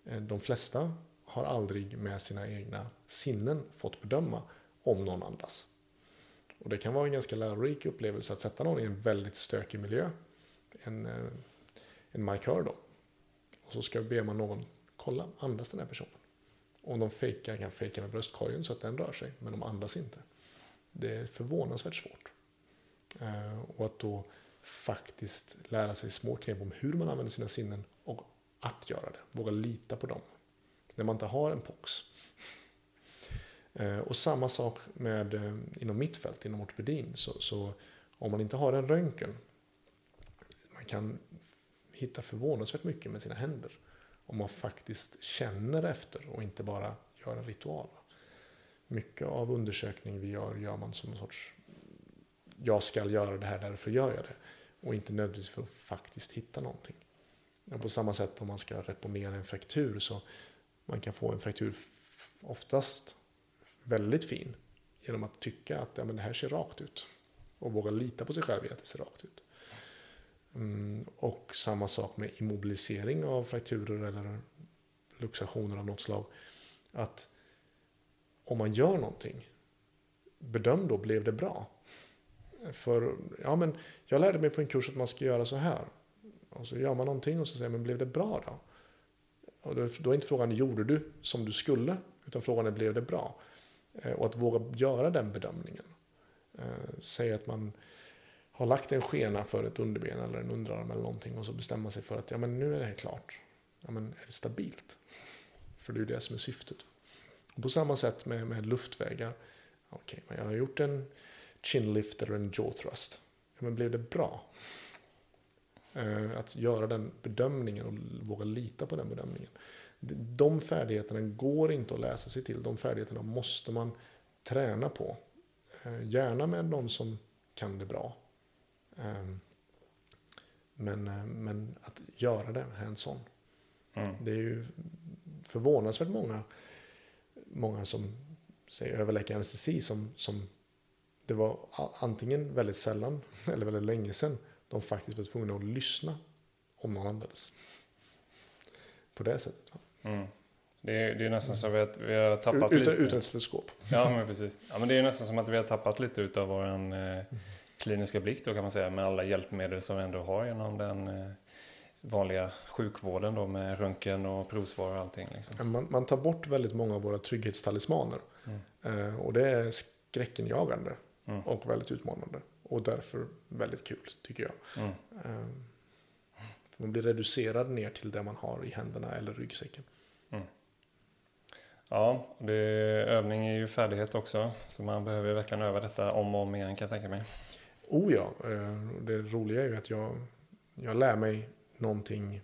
Eh, de flesta har aldrig med sina egna sinnen fått bedöma om någon andas. Och det kan vara en ganska lärorik upplevelse att sätta någon i en väldigt stökig miljö. En, eh, en markör då. Och så ska be man någon kolla, andas den här personen? Om de fejkar kan fejka med bröstkorgen så att den rör sig, men de andas inte. Det är förvånansvärt svårt. Eh, och att då faktiskt lära sig små knep om hur man använder sina sinnen och att göra det. Våga lita på dem när man inte har en POX. Eh, och samma sak med eh, inom mitt fält, inom ortopedin. Så, så om man inte har en röntgen, man kan hitta förvånansvärt mycket med sina händer. Om man faktiskt känner efter och inte bara gör en ritual. Mycket av undersökning vi gör, gör man som en sorts jag ska göra det här, därför gör jag det. Och inte nödvändigtvis för att faktiskt hitta någonting. Och på samma sätt om man ska reponera en fraktur så man kan få en fraktur oftast väldigt fin genom att tycka att ja, men det här ser rakt ut. Och våga lita på sig själv i att det ser rakt ut. Mm, och samma sak med immobilisering av frakturer eller luxationer av något slag. Att om man gör någonting, bedöm då, blev det bra? För ja, men jag lärde mig på en kurs att man ska göra så här. Och så gör man någonting och så säger man, blev det bra då? Och då, då är inte frågan, gjorde du som du skulle? Utan frågan är, blev det bra? Eh, och att våga göra den bedömningen. Eh, säg att man har lagt en skena för ett underben eller en underarm eller någonting och så bestämmer sig för att ja, men nu är det här klart. Ja, men är det stabilt? För det är ju det som är syftet. Och på samma sätt med, med luftvägar. Okej, okay, men jag har gjort en chinlift eller en jaw thrust. Ja, men blev det bra? Eh, att göra den bedömningen och våga lita på den bedömningen. De färdigheterna går inte att läsa sig till. De färdigheterna måste man träna på. Eh, gärna med någon som kan det bra. Ehm, men, eh, men att göra det hands-on. Mm. Det är ju förvånansvärt många, många som säger överläkare anestesi som, som det var antingen väldigt sällan eller väldigt länge sedan de faktiskt var tvungna att lyssna om någon andades. På det sättet. Mm. Det, är, det är nästan så att vi har tappat utan, lite. Utan ett stetoskop. Ja, men precis. Ja, men det är nästan som att vi har tappat lite av vår eh, kliniska blick då kan man säga. Med alla hjälpmedel som vi ändå har genom den eh, vanliga sjukvården då med röntgen och provsvar och allting. Liksom. Man, man, tar bort väldigt många av våra trygghetstalismaner. Mm. Eh, och det är skräckenjagande mm. och väldigt utmanande. Och därför väldigt kul, tycker jag. Mm. Um, man blir reducerad ner till det man har i händerna eller ryggsäcken. Mm. Ja, det, övning är ju färdighet också. Så man behöver verkligen öva detta om och om igen kan jag tänka mig. Oh ja, eh, det roliga är ju att jag, jag lär mig någonting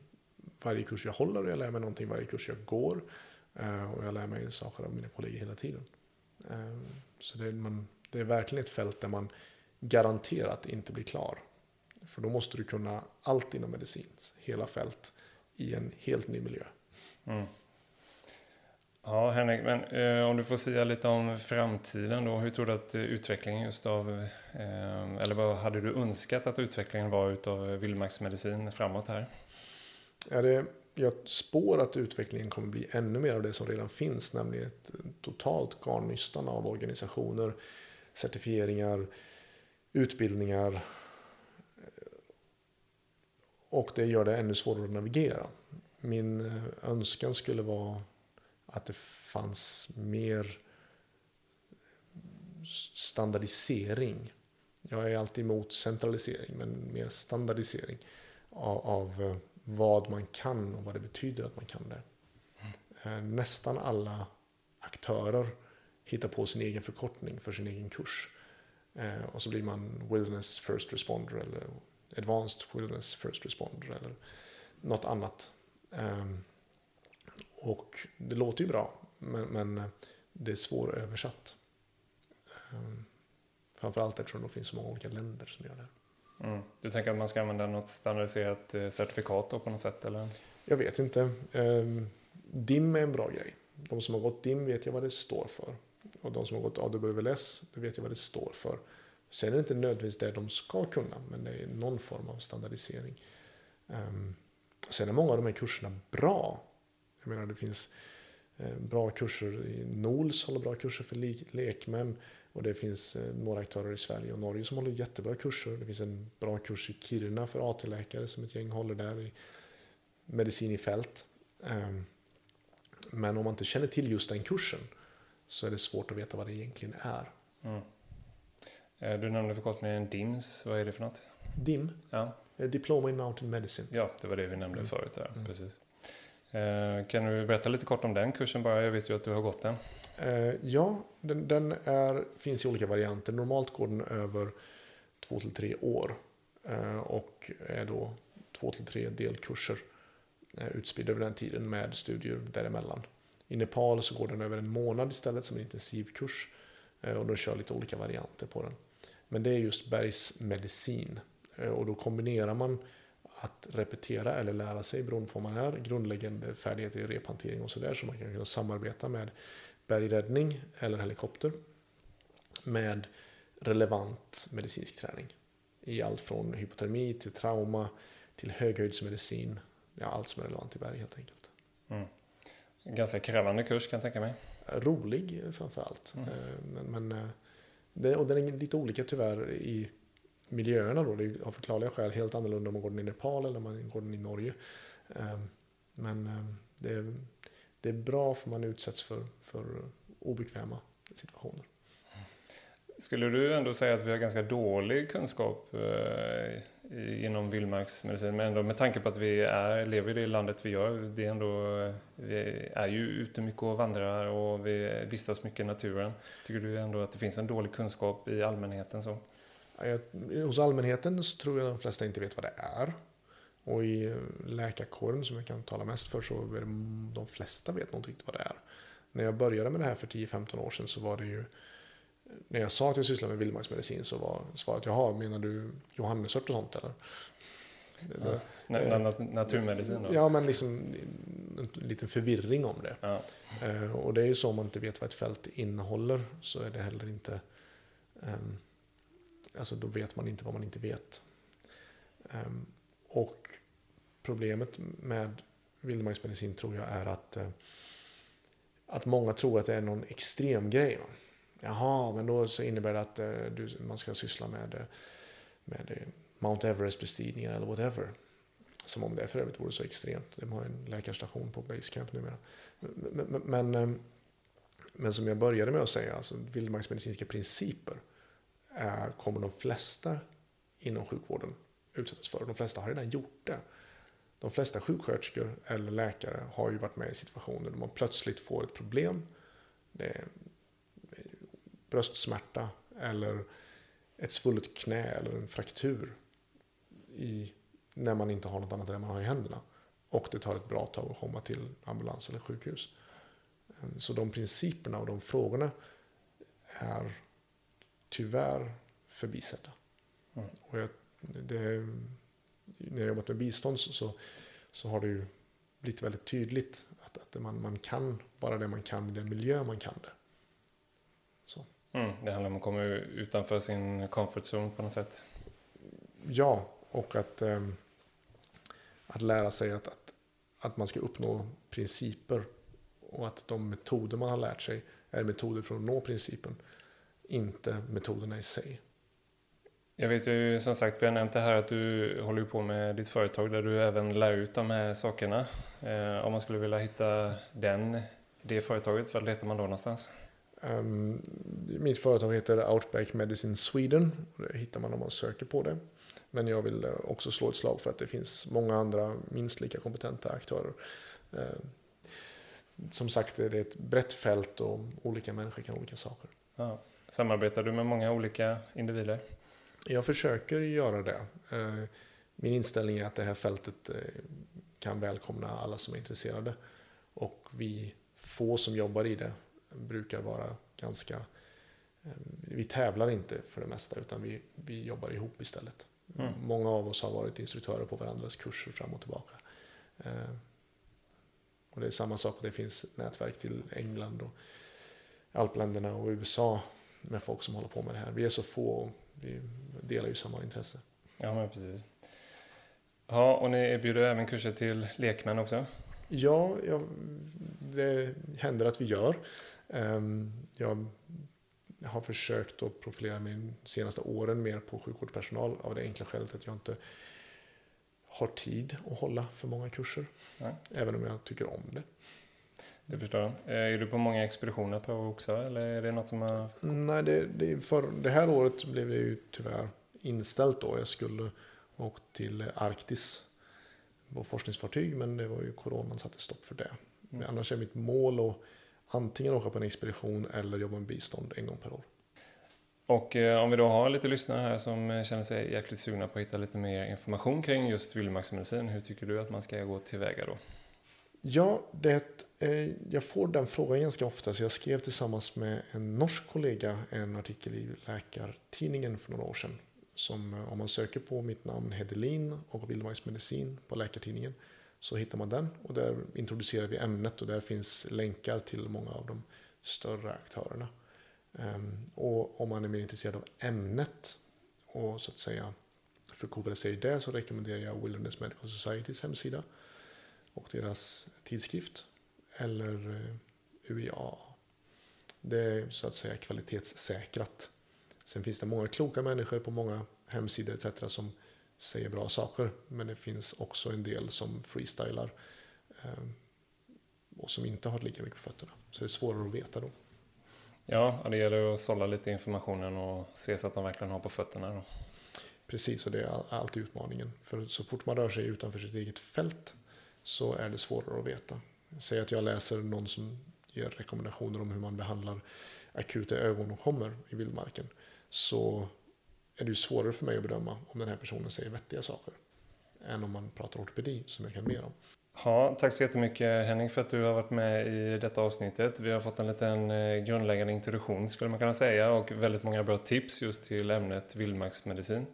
varje kurs jag håller och jag lär mig någonting varje kurs jag går. Eh, och jag lär mig saker av mina kollegor hela tiden. Eh, så det är, man, det är verkligen ett fält där man garanterat inte blir klar. För då måste du kunna allt inom medicins hela fält, i en helt ny miljö. Mm. Ja, Henrik, men eh, om du får säga lite om framtiden då. Hur tror du att eh, utvecklingen just av, eh, eller vad hade du önskat att utvecklingen var utav eh, vildmarksmedicin framåt här? Ja, det, jag spår att utvecklingen kommer bli ännu mer av det som redan finns, nämligen ett eh, totalt garnnystan av organisationer, certifieringar, utbildningar. Och det gör det ännu svårare att navigera. Min önskan skulle vara att det fanns mer standardisering. Jag är alltid emot centralisering, men mer standardisering av, av eh, vad man kan och vad det betyder att man kan det. Mm. Nästan alla aktörer hittar på sin egen förkortning för sin egen kurs. Eh, och så blir man Wilderness First Responder eller Advanced Wilderness First Responder eller något annat. Ehm, och det låter ju bra, men, men det är svåröversatt. Ehm, framförallt eftersom det finns så många olika länder som gör det. Mm. Du tänker att man ska använda något standardiserat eh, certifikat då på något sätt? Eller? Jag vet inte. Ehm, DIM är en bra grej. De som har gått DIM vet jag vad det står för. Och de som har gått AWLS, det vet jag vad det står för. Sen är det inte nödvändigtvis det de ska kunna, men det är någon form av standardisering. Um, sen är många av de här kurserna bra. Jag menar, det finns eh, bra kurser i NOLS håller bra kurser för lekmän. Och det finns eh, några aktörer i Sverige och Norge som håller jättebra kurser. Det finns en bra kurs i Kiruna för AT-läkare som ett gäng håller där i medicin i fält. Um, men om man inte känner till just den kursen så är det svårt att veta vad det egentligen är. Mm. Eh, du nämnde förkortningen DIMS. Vad är det för något? DIM? Ja. Diploma in Mountain Medicine. Ja, det var det vi nämnde mm. förut. Där. Mm. Precis. Eh, kan du berätta lite kort om den kursen bara? Jag vet ju att du har gått den. Eh, ja, den, den är, finns i olika varianter. Normalt går den över två till tre år. Eh, och är då två till tre delkurser utspridda över den tiden med studier däremellan. I Nepal så går den över en månad istället som en intensivkurs. Och de kör lite olika varianter på den. Men det är just bergsmedicin. Och då kombinerar man att repetera eller lära sig beroende på vad man är. Grundläggande färdigheter i rephantering och sådär. Så man kan kunna samarbeta med bergräddning eller helikopter. Med relevant medicinsk träning. I allt från hypotermi till trauma till höghöjdsmedicin. Ja, allt som är relevant i berg helt enkelt. Mm. Ganska krävande kurs kan jag tänka mig. Rolig framförallt. Mm. Men, men eh, det, och den är lite olika tyvärr i miljöerna då. Det är av förklarliga skäl helt annorlunda om man går den i Nepal eller om man går den i Norge. Ehm, men ehm, det är, det är bra för man utsätts för, för obekväma situationer. Skulle du ändå säga att vi har ganska dålig kunskap eh, inom vildmarksmedicin, men ändå med tanke på att vi är, lever i det landet vi gör, det är ändå, vi är ju ute mycket och vandrar och vi vistas mycket i naturen. Tycker du ändå att det finns en dålig kunskap i allmänheten? Så? Hos allmänheten så tror jag de flesta inte vet vad det är. Och i läkarkåren som jag kan tala mest för så är det, de flesta vet nog inte riktigt vad det är. När jag började med det här för 10-15 år sedan så var det ju när jag sa att jag sysslar med vildmarksmedicin så var svaret jaha, menar du johannesört och sånt eller? Ja, eh, naturmedicin då? Ja, men liksom en liten förvirring om det. Ja. Eh, och det är ju så om man inte vet vad ett fält innehåller så är det heller inte um, Alltså då vet man inte vad man inte vet. Um, och problemet med vildmarksmedicin tror jag är att, uh, att många tror att det är någon extrem grej. Va? Jaha, men då så innebär det att uh, du, man ska syssla med, uh, med Mount Everest-bestigningar eller whatever. Som om det för övrigt vore så extremt. De har en läkarstation på Basecamp numera. Men, men, men, men som jag började med att säga, alltså vildmarksmedicinska principer Eh, kommer de flesta inom sjukvården utsättas för. De flesta har redan gjort det. De flesta sjuksköterskor eller läkare har ju varit med i situationer där man plötsligt får ett problem. Det är bröstsmärta eller ett svullet knä eller en fraktur i, när man inte har något annat än man har i händerna. Och det tar ett bra tag att komma till ambulans eller sjukhus. Så de principerna och de frågorna är tyvärr förbisedda. Mm. Och jag, det, när jag jobbat med bistånd så, så, så, har det ju blivit väldigt tydligt att, att man, man kan bara det man kan i den miljö man kan det. Så. Mm, det handlar om att komma utanför sin comfort zone på något sätt. Ja, och att, eh, att lära sig att, att, att man ska uppnå principer och att de metoder man har lärt sig är metoder för att nå principen, inte metoderna i sig. Jag vet ju som sagt, vi har nämnt det här att du håller på med ditt företag där du även lär ut de här sakerna. Eh, om man skulle vilja hitta den, det företaget, vad letar man då någonstans? Um, mitt företag heter Outback Medicine Sweden. Det hittar man om man söker på det. Men jag vill eh, också slå ett slag för att det finns många andra minst lika kompetenta aktörer. Uh, som sagt, det är ett brett fält och olika människor kan olika saker. Ja. Samarbetar du med många olika individer? Jag försöker göra det. Uh, min inställning är att det här fältet uh, kan välkomna alla som är intresserade. Och vi få som jobbar i det brukar vara ganska... Eh, vi tävlar inte för det mesta utan vi, vi jobbar ihop istället. Mm. Många av oss har varit instruktörer på varandras kurser fram och tillbaka. Eh, och det är samma sak, det finns nätverk till England och alpländerna och USA med folk som håller på med det här. Vi är så få och vi delar ju samma intresse. Ja, men precis. Ja, och ni erbjuder även kurser till lekmän också? Ja, ja det händer att vi gör. Ehm, jag har försökt att profilera mig de senaste åren mer på sjukvårdspersonal av det enkla skälet att jag inte har tid att hålla för många kurser. Nej. Även om jag tycker om det. Det förstår jag. Är du på många expeditioner på också eller är det något som har... Nej, det, det, för det här året blev det ju tyvärr inställt då. Jag skulle åkt till Arktis på forskningsfartyg men det var ju coronan satte stopp för det. Mm. Annars är mitt mål att antingen åka på en expedition eller jobba med bistånd en gång per år. Och eh, om vi då har lite lyssnare här som eh, känner sig jäkligt sugna på att hitta lite mer information kring just vildmarksmedicin, hur tycker du att man ska gå tillväga då? Ja, det, eh, jag får den frågan ganska ofta, så jag skrev tillsammans med en norsk kollega en artikel i Läkartidningen för några år sedan. Som eh, om man söker på mitt namn Hedelin och vildmarksmedicin på Läkartidningen så hittar man den och där introducerar vi ämnet och där finns länkar till många av de större aktörerna. Um, och om man är mer intresserad av ämnet och så att säga förkovra sig i det så rekommenderar jag Wilderness Medical Societys hemsida och deras tidskrift eller eh, UIA. Det är så att säga kvalitetssäkrat. Sen finns det många kloka människor på många hemsidor etc. som säger bra saker. Men det finns också en del som freestylar. Eh, och som inte har lika mycket på fötterna. Så det är svårare att veta då. Ja, det gäller att sålla lite informationen och se så att de verkligen har på fötterna. Då. Precis, och det är alltid utmaningen. För så fort man rör sig utanför sitt eget fält så är det svårare att veta. Säg att jag läser någon som ger rekommendationer om hur man behandlar akuta ögonåkommor i vildmarken. Så är det ju svårare för mig att bedöma om den här personen säger vettiga saker. Än om man pratar ortopedi som jag kan mer om. Ja, tack så jättemycket Henning för att du har varit med i detta avsnittet. Vi har fått en liten eh, grundläggande introduktion skulle man kunna säga och väldigt många bra tips just till ämnet vildmarksmedicin.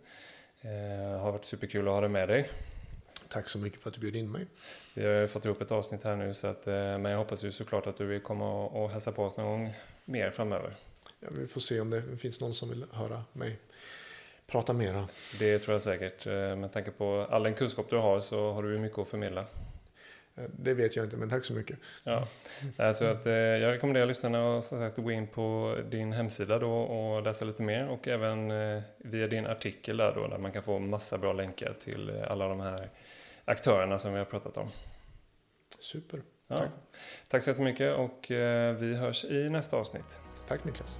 Det har varit superkul att ha dig med dig. Tack så mycket för att du bjöd in mig. Vi har fått ihop ett avsnitt här nu så att, eh, men jag hoppas ju såklart att du vill komma och hälsa på oss någon gång mer framöver. Ja, vi får se om det finns någon som vill höra mig prata mera. Det tror jag säkert. Eh, med tanke på all den kunskap du har så har du mycket att förmedla. Eh, det vet jag inte, men tack så mycket. Ja. Alltså att, eh, jag rekommenderar lyssnarna att gå in på din hemsida då och läsa lite mer och även via din artikel där då där man kan få massa bra länkar till alla de här aktörerna som vi har pratat om. Super. Ja. Tack. Tack så jättemycket och vi hörs i nästa avsnitt. Tack Niklas.